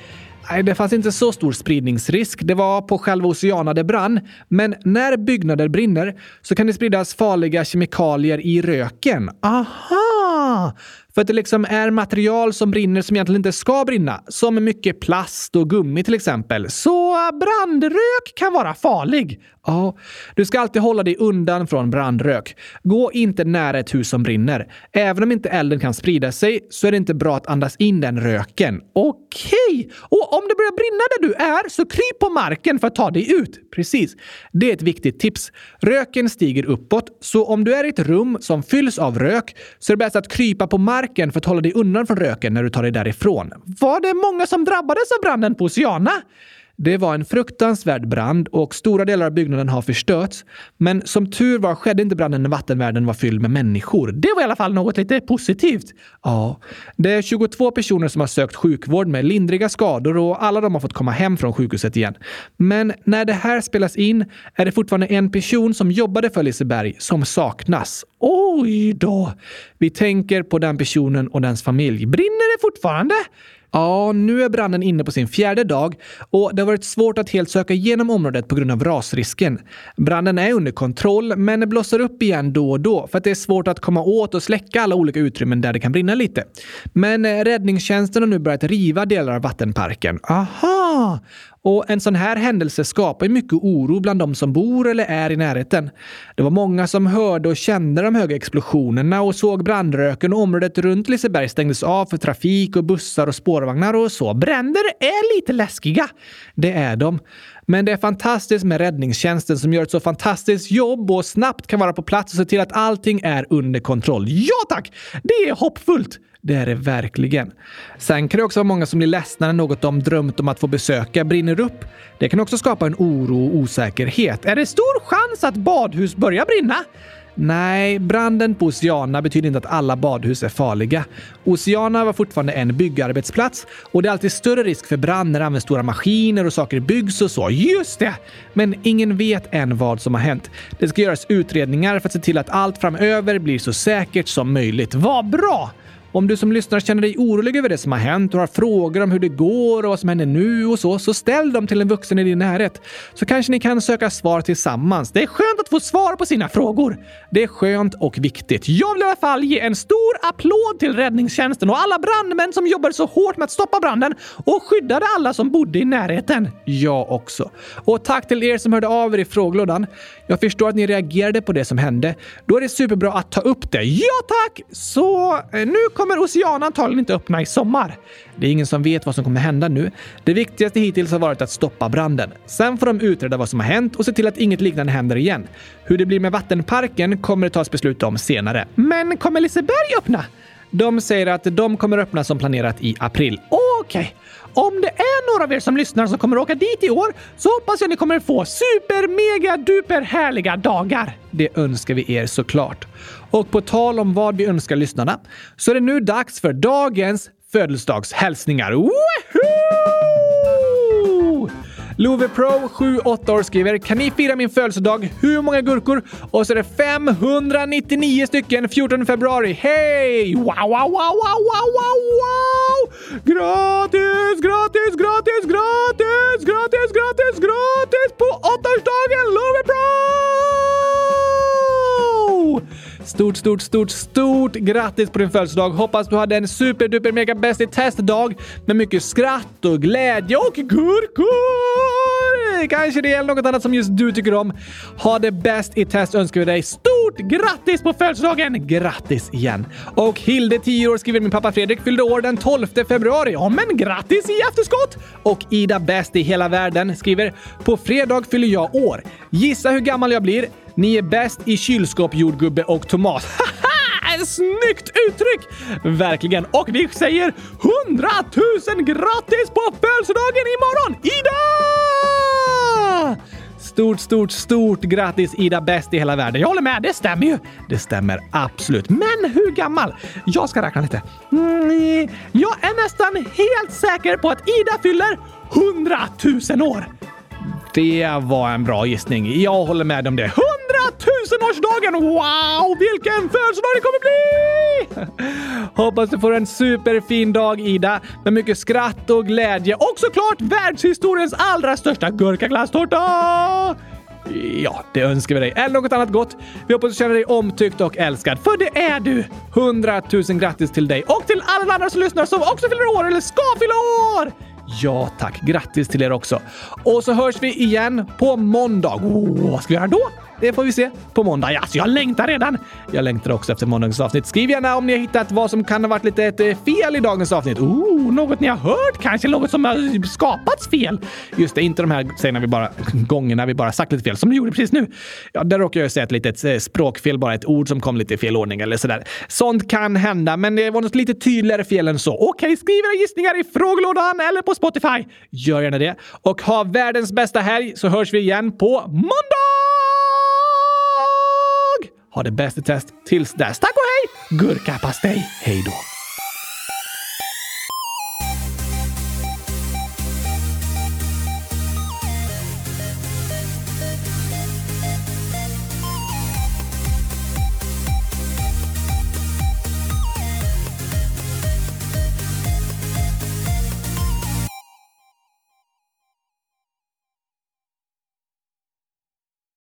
A: Nej, det fanns inte så stor spridningsrisk. Det var på själva Oceana det brann. Men när byggnader brinner så kan det spridas farliga kemikalier i röken. Aha! För att det liksom är material som brinner som egentligen inte ska brinna. Som mycket plast och gummi till exempel. Så brandrök kan vara farlig. Ja, du ska alltid hålla dig undan från brandrök. Gå inte nära ett hus som brinner. Även om inte elden kan sprida sig så är det inte bra att andas in den röken. Okej! Och om det börjar brinna där du är så kryp på marken för att ta dig ut. Precis. Det är ett viktigt tips. Röken stiger uppåt, så om du är i ett rum som fylls av rök så är det bäst att krypa på marken för att hålla dig undan från röken när du tar dig därifrån. Var det många som drabbades av branden på Oceana? Det var en fruktansvärd brand och stora delar av byggnaden har förstörts. Men som tur var skedde inte branden när vattenvärlden var fylld med människor. Det var i alla fall något lite positivt. Ja, det är 22 personer som har sökt sjukvård med lindriga skador och alla de har fått komma hem från sjukhuset igen. Men när det här spelas in är det fortfarande en person som jobbade för Liseberg som saknas. Oj då! Vi tänker på den personen och dens familj. Brinner det fortfarande? Ja, nu är branden inne på sin fjärde dag och det har varit svårt att helt söka igenom området på grund av rasrisken. Branden är under kontroll, men blossar upp igen då och då för att det är svårt att komma åt och släcka alla olika utrymmen där det kan brinna lite. Men eh, räddningstjänsten har nu börjat riva delar av vattenparken. Aha! Ah, och en sån här händelse skapar ju mycket oro bland de som bor eller är i närheten. Det var många som hörde och kände de höga explosionerna och såg brandröken och området runt Liseberg stängdes av för trafik och bussar och spårvagnar och så. Bränder är lite läskiga. Det är de. Men det är fantastiskt med räddningstjänsten som gör ett så fantastiskt jobb och snabbt kan vara på plats och se till att allting är under kontroll. Ja tack! Det är hoppfullt! Det är det verkligen. Sen kan det också vara många som blir ledsna när något de drömt om att få besöka brinner upp. Det kan också skapa en oro och osäkerhet. Är det stor chans att badhus börjar brinna? Nej, branden på Oceana betyder inte att alla badhus är farliga. Oceana var fortfarande en byggarbetsplats och det är alltid större risk för brand när det används stora maskiner och saker byggs och så. Just det! Men ingen vet än vad som har hänt. Det ska göras utredningar för att se till att allt framöver blir så säkert som möjligt. Vad bra! Om du som lyssnar känner dig orolig över det som har hänt och har frågor om hur det går och vad som händer nu och så, så ställ dem till en vuxen i din närhet. Så kanske ni kan söka svar tillsammans. Det är skönt att få svar på sina frågor. Det är skönt och viktigt. Jag vill i alla fall ge en stor applåd till räddningstjänsten och alla brandmän som jobbade så hårt med att stoppa branden och skyddade alla som bodde i närheten. Jag också. Och tack till er som hörde av er i frågelådan. Jag förstår att ni reagerade på det som hände. Då är det superbra att ta upp det. Ja tack! Så eh, nu kommer Oceana antagligen inte öppna i sommar. Det är ingen som vet vad som kommer hända nu. Det viktigaste hittills har varit att stoppa branden. Sen får de utreda vad som har hänt och se till att inget liknande händer igen. Hur det blir med vattenparken kommer det tas beslut om senare. Men kommer Liseberg öppna? De säger att de kommer öppna som planerat i april. Okej. Okay. Om det är några av er som lyssnar som kommer åka dit i år så hoppas jag ni kommer få super mega duper härliga dagar. Det önskar vi er såklart. Och på tal om vad vi önskar lyssnarna så är det nu dags för dagens födelsedagshälsningar. Woohoo! Love Pro, 7-8 år, skriver “Kan ni fira min födelsedag? Hur många gurkor?” Och så är det 599 stycken 14 februari. Hej! Wow, wow, wow, wow, wow, wow, wow! Gratis, gratis, gratis, gratis, gratis, gratis, gratis på åttaårsdagen Love Pro! Stort, stort, stort, stort grattis på din födelsedag! Hoppas du hade en superduper mega bäst i testdag med mycket skratt och glädje och gurkor! Kanske det eller något annat som just du tycker om. Ha det bäst i test önskar vi dig. Stort grattis på födelsedagen! Grattis igen! Och Hilde, 10 år, skriver min pappa Fredrik fyllde år den 12 februari. Ja, men grattis i efterskott! Och Ida, bäst i hela världen, skriver på fredag fyller jag år. Gissa hur gammal jag blir? Ni är bäst i kylskåp, jordgubbe och tomat. <laughs> Snyggt uttryck! Verkligen. Och vi säger 100 000 grattis på födelsedagen imorgon, Ida! Stort, stort, stort grattis Ida bäst i hela världen. Jag håller med, det stämmer ju. Det stämmer absolut. Men hur gammal? Jag ska räkna lite. Mm, jag är nästan helt säker på att Ida fyller 100 000 år. Det var en bra gissning. Jag håller med om det årsdagen! Wow, vilken födelsedag det kommer bli! <laughs> Hoppas du får en superfin dag, Ida, med mycket skratt och glädje och såklart världshistoriens allra största gurkaglasstårta! Ja, det önskar vi dig. Eller något annat gott. Vi hoppas du känner dig omtyckt och älskad, för det är du! 100 000 grattis till dig och till alla andra som lyssnar som också fyller år eller ska fylla år! Ja tack, grattis till er också. Och så hörs vi igen på måndag. Oh, vad ska vi göra då? Det får vi se på måndag. Ja, så jag längtar redan! Jag längtar också efter måndagens avsnitt. Skriv gärna om ni har hittat vad som kan ha varit lite ett eh, fel i dagens avsnitt. Oh, något ni har hört kanske? Något som har skapats fel? Just det, inte de här sägerna vi bara, gångerna vi bara sagt lite fel, som du gjorde precis nu. Ja, där råkar jag säga ett litet eh, språkfel, bara ett ord som kom lite i fel ordning eller sådär. Sånt kan hända, men det var något lite tydligare fel än så. Okej, skriv era gissningar i frågelådan eller på Spotify. Gör gärna det. Och ha världens bästa helg så hörs vi igen på måndag! Ha det bäst i test tills dess. Tack och hej! Gurkapastej. Hej då!